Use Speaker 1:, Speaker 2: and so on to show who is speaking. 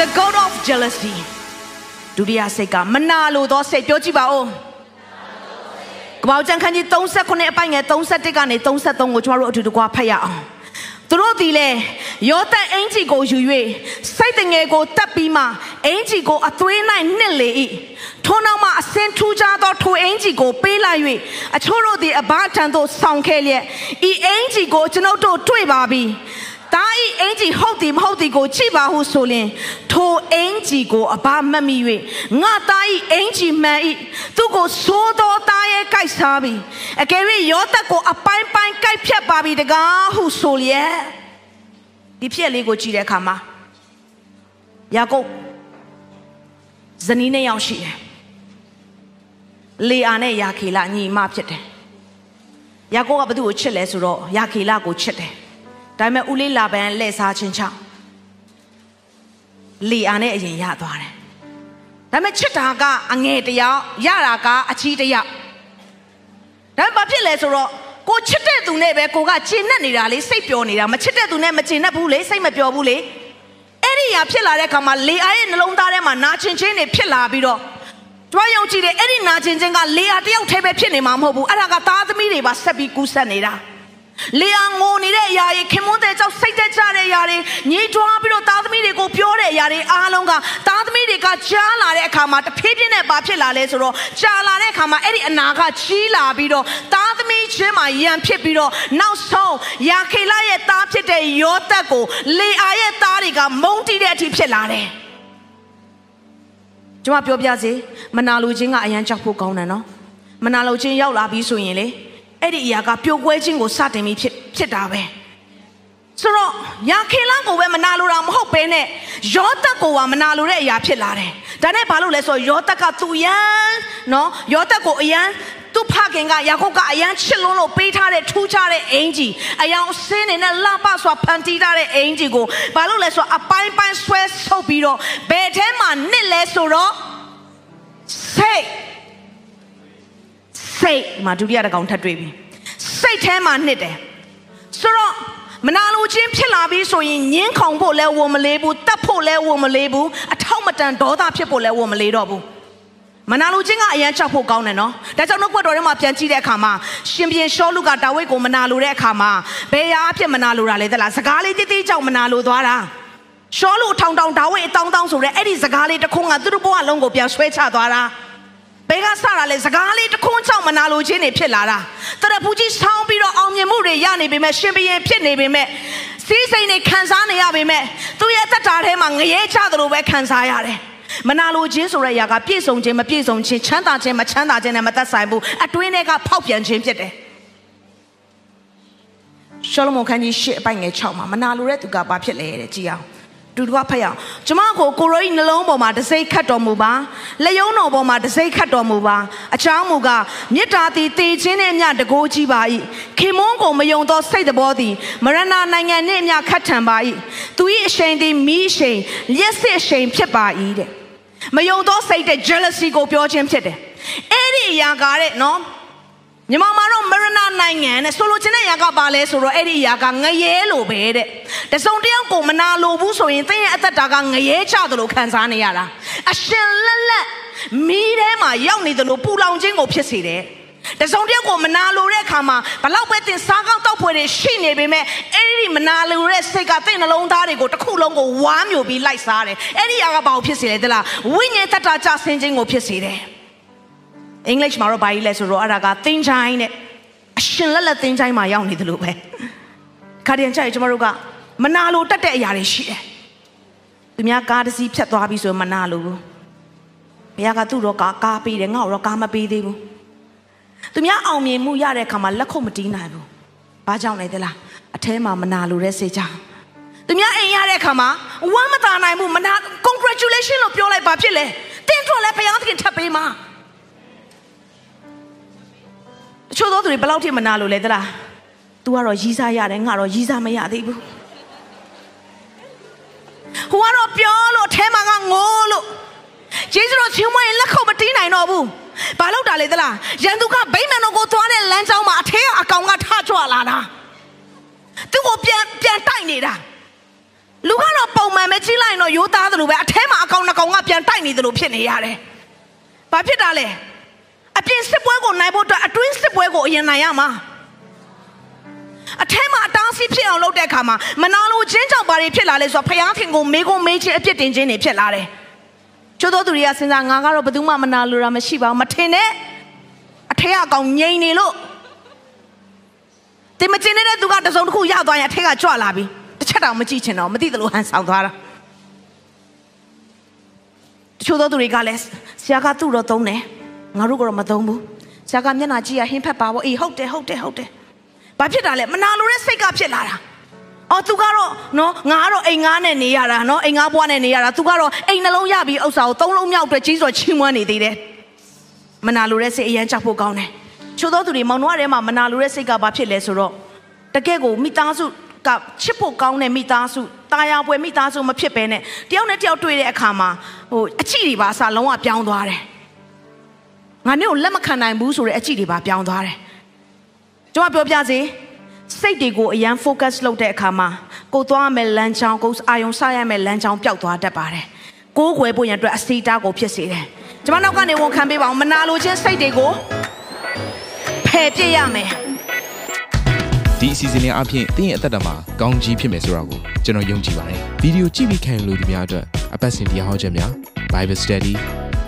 Speaker 1: The god of jealousy ဒုတိယစိတ်ကမနာလိုသောစိတ်ပြောကြည့်ပါဦးကပောက်ကျန်ခန်းကြီး39အပိုင်ငယ်31ကနေ33ကိုကျွန်တော်တို့အတူတကွဖတ်ရအောင်သူတို့ဒီလေယောသန်အင်ကြီးကိုယူ၍စိတ်တငယ်ကိုတက်ပြီးမှအင်ကြီးကိုအသွေး၌နှစ်လေ၏ထိုနောက်မှအစင်ထူးခြားသောထိုအင်ကြီးကိုပေးလိုက်၍အချို့တို့သည်အဘထံသို့ဆောင်ခဲ့လျက်ဤအင်ကြီးကိုကျွန်ုပ်တို့တွေ့ပါပြီ တာဤအင်ကြီးဟုတ်သည်မဟုတ်သည်ကိုကြည့်ပါဟုဆိုလျင်ထိုအင်ကြီးကိုအဘမတ်မိ၍ငါတာဤအင်ကြီးမှန်ဤသူကိုသိုးတော်သားရဲ့ကြိုက်စားပြီအကယ်၍ယောသက်ကိုအပိုင်းပိုင်းကြိုက်ဖြတ်ပါပြီတကားဟုဆိုလျက်ဒီဖြစ်လေးကိုကြည့်တဲ့အခါမှာယာကုပ်ဇနီးနှစ်ယောက်ရှိတယ်လေအာနဲ့ယာခေလညီမဖြစ်တယ်ယာကုပ်ကဘသူ့ကိုချစ်လဲဆိုတော့ယာခေလကိုချစ်တယ် ဒါပေမဲ့ဦးလေးလာပန်လက်စားချင်းချောင်းလီအာနဲ့အရင်ရသွားတယ်ဒါပေမဲ့ချစ်တာကအငယ်တယောက်ရတာကအချီးတယောက်ဒါပေမဲ့ဘာဖြစ်လဲဆိုတော့ကိုချစ်တဲ့သူနဲ့ပဲကိုကကျဉ်နဲ့နေတာလေစိတ်ပျော်နေတာမချစ်တဲ့သူနဲ့မကျဉ်နဲ့ဘူးလေစိတ်မပျော်ဘူးလေအဲ့ဒီညာဖြစ်လာတဲ့အခါမှာလေအားရဲ့နှလုံးသားထဲမှာနာကျင်ခြင်းတွေဖြစ်လာပြီးတော့တွားယုံကြည်တယ်အဲ့ဒီနာကျင်ခြင်းကလေအားတယောက်တည်းပဲဖြစ်နေမှာမဟုတ်ဘူးအဲ့ဒါကသားသမီးတွေပါဆက်ပြီးကူးဆက်နေတာ လေယာငိုနေတဲ့အရာတွေခင်မွန်းတဲ့ကြောင့်စိတ်သက်ကြတဲ့အရာတွေညှိတွားပြီးတော့သားသမီးတွေကိုပြောတဲ့အရာတွေအားလုံးကသားသမီးတွေကကြားလာတဲ့အခါမှာတဖြည်းဖြည်းနဲ့ဘာဖြစ်လာလဲဆိုတော့ကြားလာတဲ့အခါမှာအဲ့ဒီအနာကကြီးလာပြီးတော့သားသမီးချင်းမှာယံဖြစ်ပြီးတော့နောက်ဆုံးယာခေလရဲ့သားဖြစ်တဲ့ယောသက်ကိုလေအာရဲ့သားတွေကမုန်းတီးတဲ့အထိဖြစ်လာတယ်ကျွန်မပြောပြစေမနာလိုခြင်းကအရန်ကြောက်ဖို့ကောင်းတယ်နော်မနာလိုခြင်းရောက်လာပြီဆိုရင်လေ အဲ့ဒီအရာကပျော်ကွဲခြင်းကိုစတင်ပြီးဖြစ်ဖြစ်တာပဲဆိုတော့ယာခေလကိုပဲမနာလိုတာမဟုတ်ပဲနဲ့ယောသက်ကိုကမနာလိုတဲ့အရာဖြစ်လာတယ်ဒါနဲ့ဘာလို့လဲဆိုတော့ယောသက်ကသူယန်နော်ယောသက်ကိုအယန်သူဖခင်ကယာကုပ်ကအယန်ချစ်လွန်းလို့ပေးထားတဲ့ထူးခြားတဲ့အင်ကြီးအယောင်ဆင်းနေတဲ့လှပစွာဖန်တီးထားတဲ့အင်ကြီးကိုဘာလို့လဲဆိုတော့အပိုင်းပိုင်းဆွဲဆုပ်ပြီးတော့ဘယ်ထဲမှာနှစ်လဲဆိုတော့စိတ် စိတ်မှာဒုတိယတစ်ကောင်ထပ်တွေ့ပြီစိတ်ထဲမှာနှစ်တယ်ဆိုတော့မနာလိုခြင်းဖြစ်လာပြီဆိုရင်ညင်းခုန်ဖို့လဲဝမလေးဘူးတတ်ဖို့လဲဝမလေးဘူးအထောက်မတန်ဒေါသဖြစ်ဖို့လဲဝမလေးတော့ဘူးမနာလိုခြင်းကအရန်ချောက်ဖို့ကောင်းတယ်နော်ဒါကြောင့်နှုတ်ကပတ်တော်ထဲမှာပြန်ကြည့်တဲ့အခါမှာရှင်ပြန်ရှောလူကဒါဝိဒ်ကိုမနာလိုတဲ့အခါမှာဘယ်ရာအဖြစ်မနာလိုတာလဲသလားစကားလေးတိတိကြောင့်မနာလိုသွားတာရှောလူထောင်ထောင်ဒါဝိဒ်အတောင်းတောင်းဆိုတဲ့အဲ့ဒီစကားလေးတစ်ခုကသူတို့ဘဝလုံးကိုပြန်ဆွဲချသွားတာဘယ်ကစတာလဲစကားလေးတစ်ခွန်းကြောင့် မနာလိုခြင်းတွေဖြစ်လာတာတရဖူကြီးဆောင်းပြီးတော့အောင်မြင်မှုတွေရနေပေမဲ့ရှင်ဘရင်ဖြစ်နေပေမဲ့စီးစိမ်တွေခံစားနေရပေမဲ့သူ့ရဲ့တက်တာထဲမှာငရဲချသလိုပဲခံစားရတယ်မနာလိုခြင်းဆိုတဲ့အရာကပြည့်စုံခြင်းမပြည့်စုံခြင်းချမ်းသာခြင်းမချမ်းသာခြင်းနဲ့မသက်ဆိုင်ဘူးအတွင်းထဲကဖောက်ပြန်ခြင်းဖြစ်တယ်ရှောလမုန်ခန်းကြီးရှစ်အပိုင်ငယ်6မှာမနာလိုတဲ့သူကဘာဖြစ်လဲတဲ့ကြည်အောင် တူတူကဖတ်ရအောင်ကျမကိုကိုရိုဤနှလုံးပေါ်မှာတစိမ့်ခတ်တော်မူပါလက်ယုံတော်ပေါ်မှာတစိမ့်ခတ်တော်မူပါအချောင်းမူကမေတ္တာသည်တည်ခြင်းနဲ့အမျှတကိုးကြီးပါ၏ခင်မွန်းကိုမယုံသောစိတ်တော်သည်မရဏနိုင်ငံနှင့်အမျှခတ်ထန်ပါ၏သူ၏အရှိန်သည်မိအရှိန်ရက်စစ်အရှိန်ဖြစ်ပါ၏တဲ့မယုံသောစိတ်တဲ့ jealousy ကိုပြောခြင်းဖြစ်တယ်အဲ့ဒီအရာကတဲ့နော် မြန်မာမှာတော့မရဏနိုင်ငံနဲ့ဆိုလိုချင်တဲ့အရာကပါလဲဆိုတော့အဲ့ဒီအရာကငရဲလိုပဲတဲ့တစုံတယောက်ကိုမနာလိုဘူးဆိုရင်သင်ရဲ့အသက်တာကငရဲချသလိုခံစားနေရတာအရှင်လက်လက်မီးထဲမှာရောက်နေသလိုပူလောင်ခြင်းကိုဖြစ်စေတယ်တစုံတယောက်ကိုမနာလိုတဲ့အခါမှာဘလောက်ပဲသင်စားကောက်တောက်ဖွယ်တွေရှိနေပေမဲ့အဲ့ဒီမနာလိုတဲ့စိတ်ကသင်နှလုံးသားတွေကိုတစ်ခုလုံးကိုဝါမျိုးပြီးလိုက်စားတယ်အဲ့ဒီအရာကဘာကိုဖြစ်စေလဲတလားဝိညာဉ်တတ္တာကြဆင်းခြင်းကိုဖြစ်စေတယ် အင်္ဂလိပ်မှာတော့ဘာကြီးလဲဆိုတော့အဲ့ဒါကသင်ချိုင်းတဲ့အရှင်လက်လက်သင်ချိုင်းမှာရောက်နေတယ်လို့ပဲခါတည်းကျရင်ကျမတို့ကမနာလိုတက်တဲ့အရာတွေရှိတယ်သူများကားတစ်စီးဖြတ်သွားပြီဆိုရင်မနာလိုဘူးဘုရားကသူ့တော့ကားကားပေးတယ်ငါ့တော့ကားမပေးသေးဘူးသူများအောင်မြင်မှုရတဲ့အခါမှာလက်ခုပ်မတီးနိုင်ဘူးဘာကြောင့်လဲသလားအထဲမှာမနာလိုတဲ့စိတ်ကြောင့်သူများအိမ်ရတဲ့အခါမှာဝမ်းမသာနိုင်ဘူးမနာ congratulation လို့ပြောလိုက်ပါဖြစ်လေတင်းထွက်လဲဘုရားသခင်ထပ်ပေးမှာ ချို့သောသူတွေဘယ်လောက်ထိမနာလို့လဲသလား तू ကတော့ရီးစားရတယ်ငါတော့ရီးစားမရသေးဘူးဟိုကတော့ပြောလို့အထဲမှာကငိုးလို့ယေရှုတော်ချင်းမရင်လက်ခုပ်မတီးနိုင်တော့ဘူးဘာလို့တာလဲသလားရန်သူကဗိမာန်တော်ကိုသွားတဲ့လမ်းကြောင်းမှာအထဲကအကောင်ကထကြွလာတာသူ့ကိုပြန်ပြန်တိုက်နေတာလူကတော့ပုံမှန်ပဲကြီးလိုက်တော့ရိုးသားသလိုပဲအထဲမှာအကောင်နှစ်ကောင်ကပြန်တိုက်နေသလိုဖြစ်နေရတယ်ဘာဖြစ်တာလဲ အပြင်စစ်ပွဲကိုနိုင်ဖို့အတွက်အတွင်းစစ်ပွဲကိုအရင်နိုင်ရမှာအထဲမှာအတားဆီးဖြစ်အောင်လုပ်တဲ့အခါမှာမနာလိုချင်းကြောင့်ဘာတွေဖြစ်လာလဲဆိုတော့ဖယားခင်ကိုမေးခွန်းမေးခြင်းအပြစ်တင်ခြင်းတွေဖြစ်လာတယ်။ချို့သောသူတွေကစဉ်းစားငါကတော့ဘယ်သူမှမနာလိုတာမရှိပါဘူးမထင်နဲ့အထက်အကောင်ငြိမ်နေလို့တင်မကျင်တဲ့သူကတစုံတစ်ခုရသွားရင်အထက်ကကြွလာပြီတစ်ချက်တောင်မကြည့်ချင်တော့မသိသလိုဟန်ဆောင်သွားတာတချို့သောသူတွေကလည်းဆရာကသူ့တော့သုံးတယ် ငါတို့ကတော့မသုံးဘူးဆရာကမျက်နှာကြည့်ရဟင်းဖက်ပါဘောအေးဟုတ်တယ်ဟုတ်တယ်ဟုတ်တယ်ဘာဖြစ်တာလဲမနာလိုတဲ့စိတ်ကဖြစ်လာတာအော်သူကတော့နော်ငါကတော့အိမ်ငါးနဲ့နေရတာနော်အိမ်ငါးဘွားနဲ့နေရတာသူကတော့အိမ်နှလုံးရပြီးဥစ္စာကိုသုံးလုံးမြောက်အတွက်ကြီးစွာချီးမွမ်းနေသေးတယ်မနာလိုတဲ့စိတ်အရန်ကြောက်ဖို့ကောင်းတယ်ချို့သောသူတွေမောင်နှမထဲမှာမနာလိုတဲ့စိတ်ကဘာဖြစ်လဲဆိုတော့တကယ့်ကိုမိသားစုကချစ်ဖို့ကောင်းတဲ့မိသားစုတာယာပွဲမိသားစုမဖြစ်ဘဲနဲ့တယောက်နဲ့တယောက်တွေ့တဲ့အခါမှာဟိုအချစ်တွေပါအစားလုံးဝပြောင်းသွားတယ် ငါမျိုးလက်မခံနိုင်ဘူးဆိုတဲ့အချစ်တွေပါပြောင်းသွားတယ်ကျွန်မပြောပြစီစိတ်တွေကိုအရန် focus လုပ်တဲ့အခါမှာကိုသွားရမယ်လမ်းကြောင်းကိုအာယုံစရမယ်လမ်းကြောင်းပျောက်သွားတတ်ပါတယ်ကိုးခွဲဖို့ရန်အတွက်အစီတာကိုဖြစ်စေတယ်ကျွန်မနောက်ကနေဝန်ခံပေးပါအောင်မနာလိုခြင်းစိတ်တွေကိုဖယ်ပြစ်ရမယ်
Speaker 2: ဒီအစီအစဉ်လေးအပြင်တင်းရဲ့အသက်တာမှာကောင်းကြီးဖြစ်မယ်ဆိုတာကိုကျွန်တော်ယုံကြည်ပါတယ်ဗီဒီယိုကြည့်ပြီးခံယူလို့ဒီများအတွက်အပတ်စဉ်တရားဟောခြင်းများ Bible Study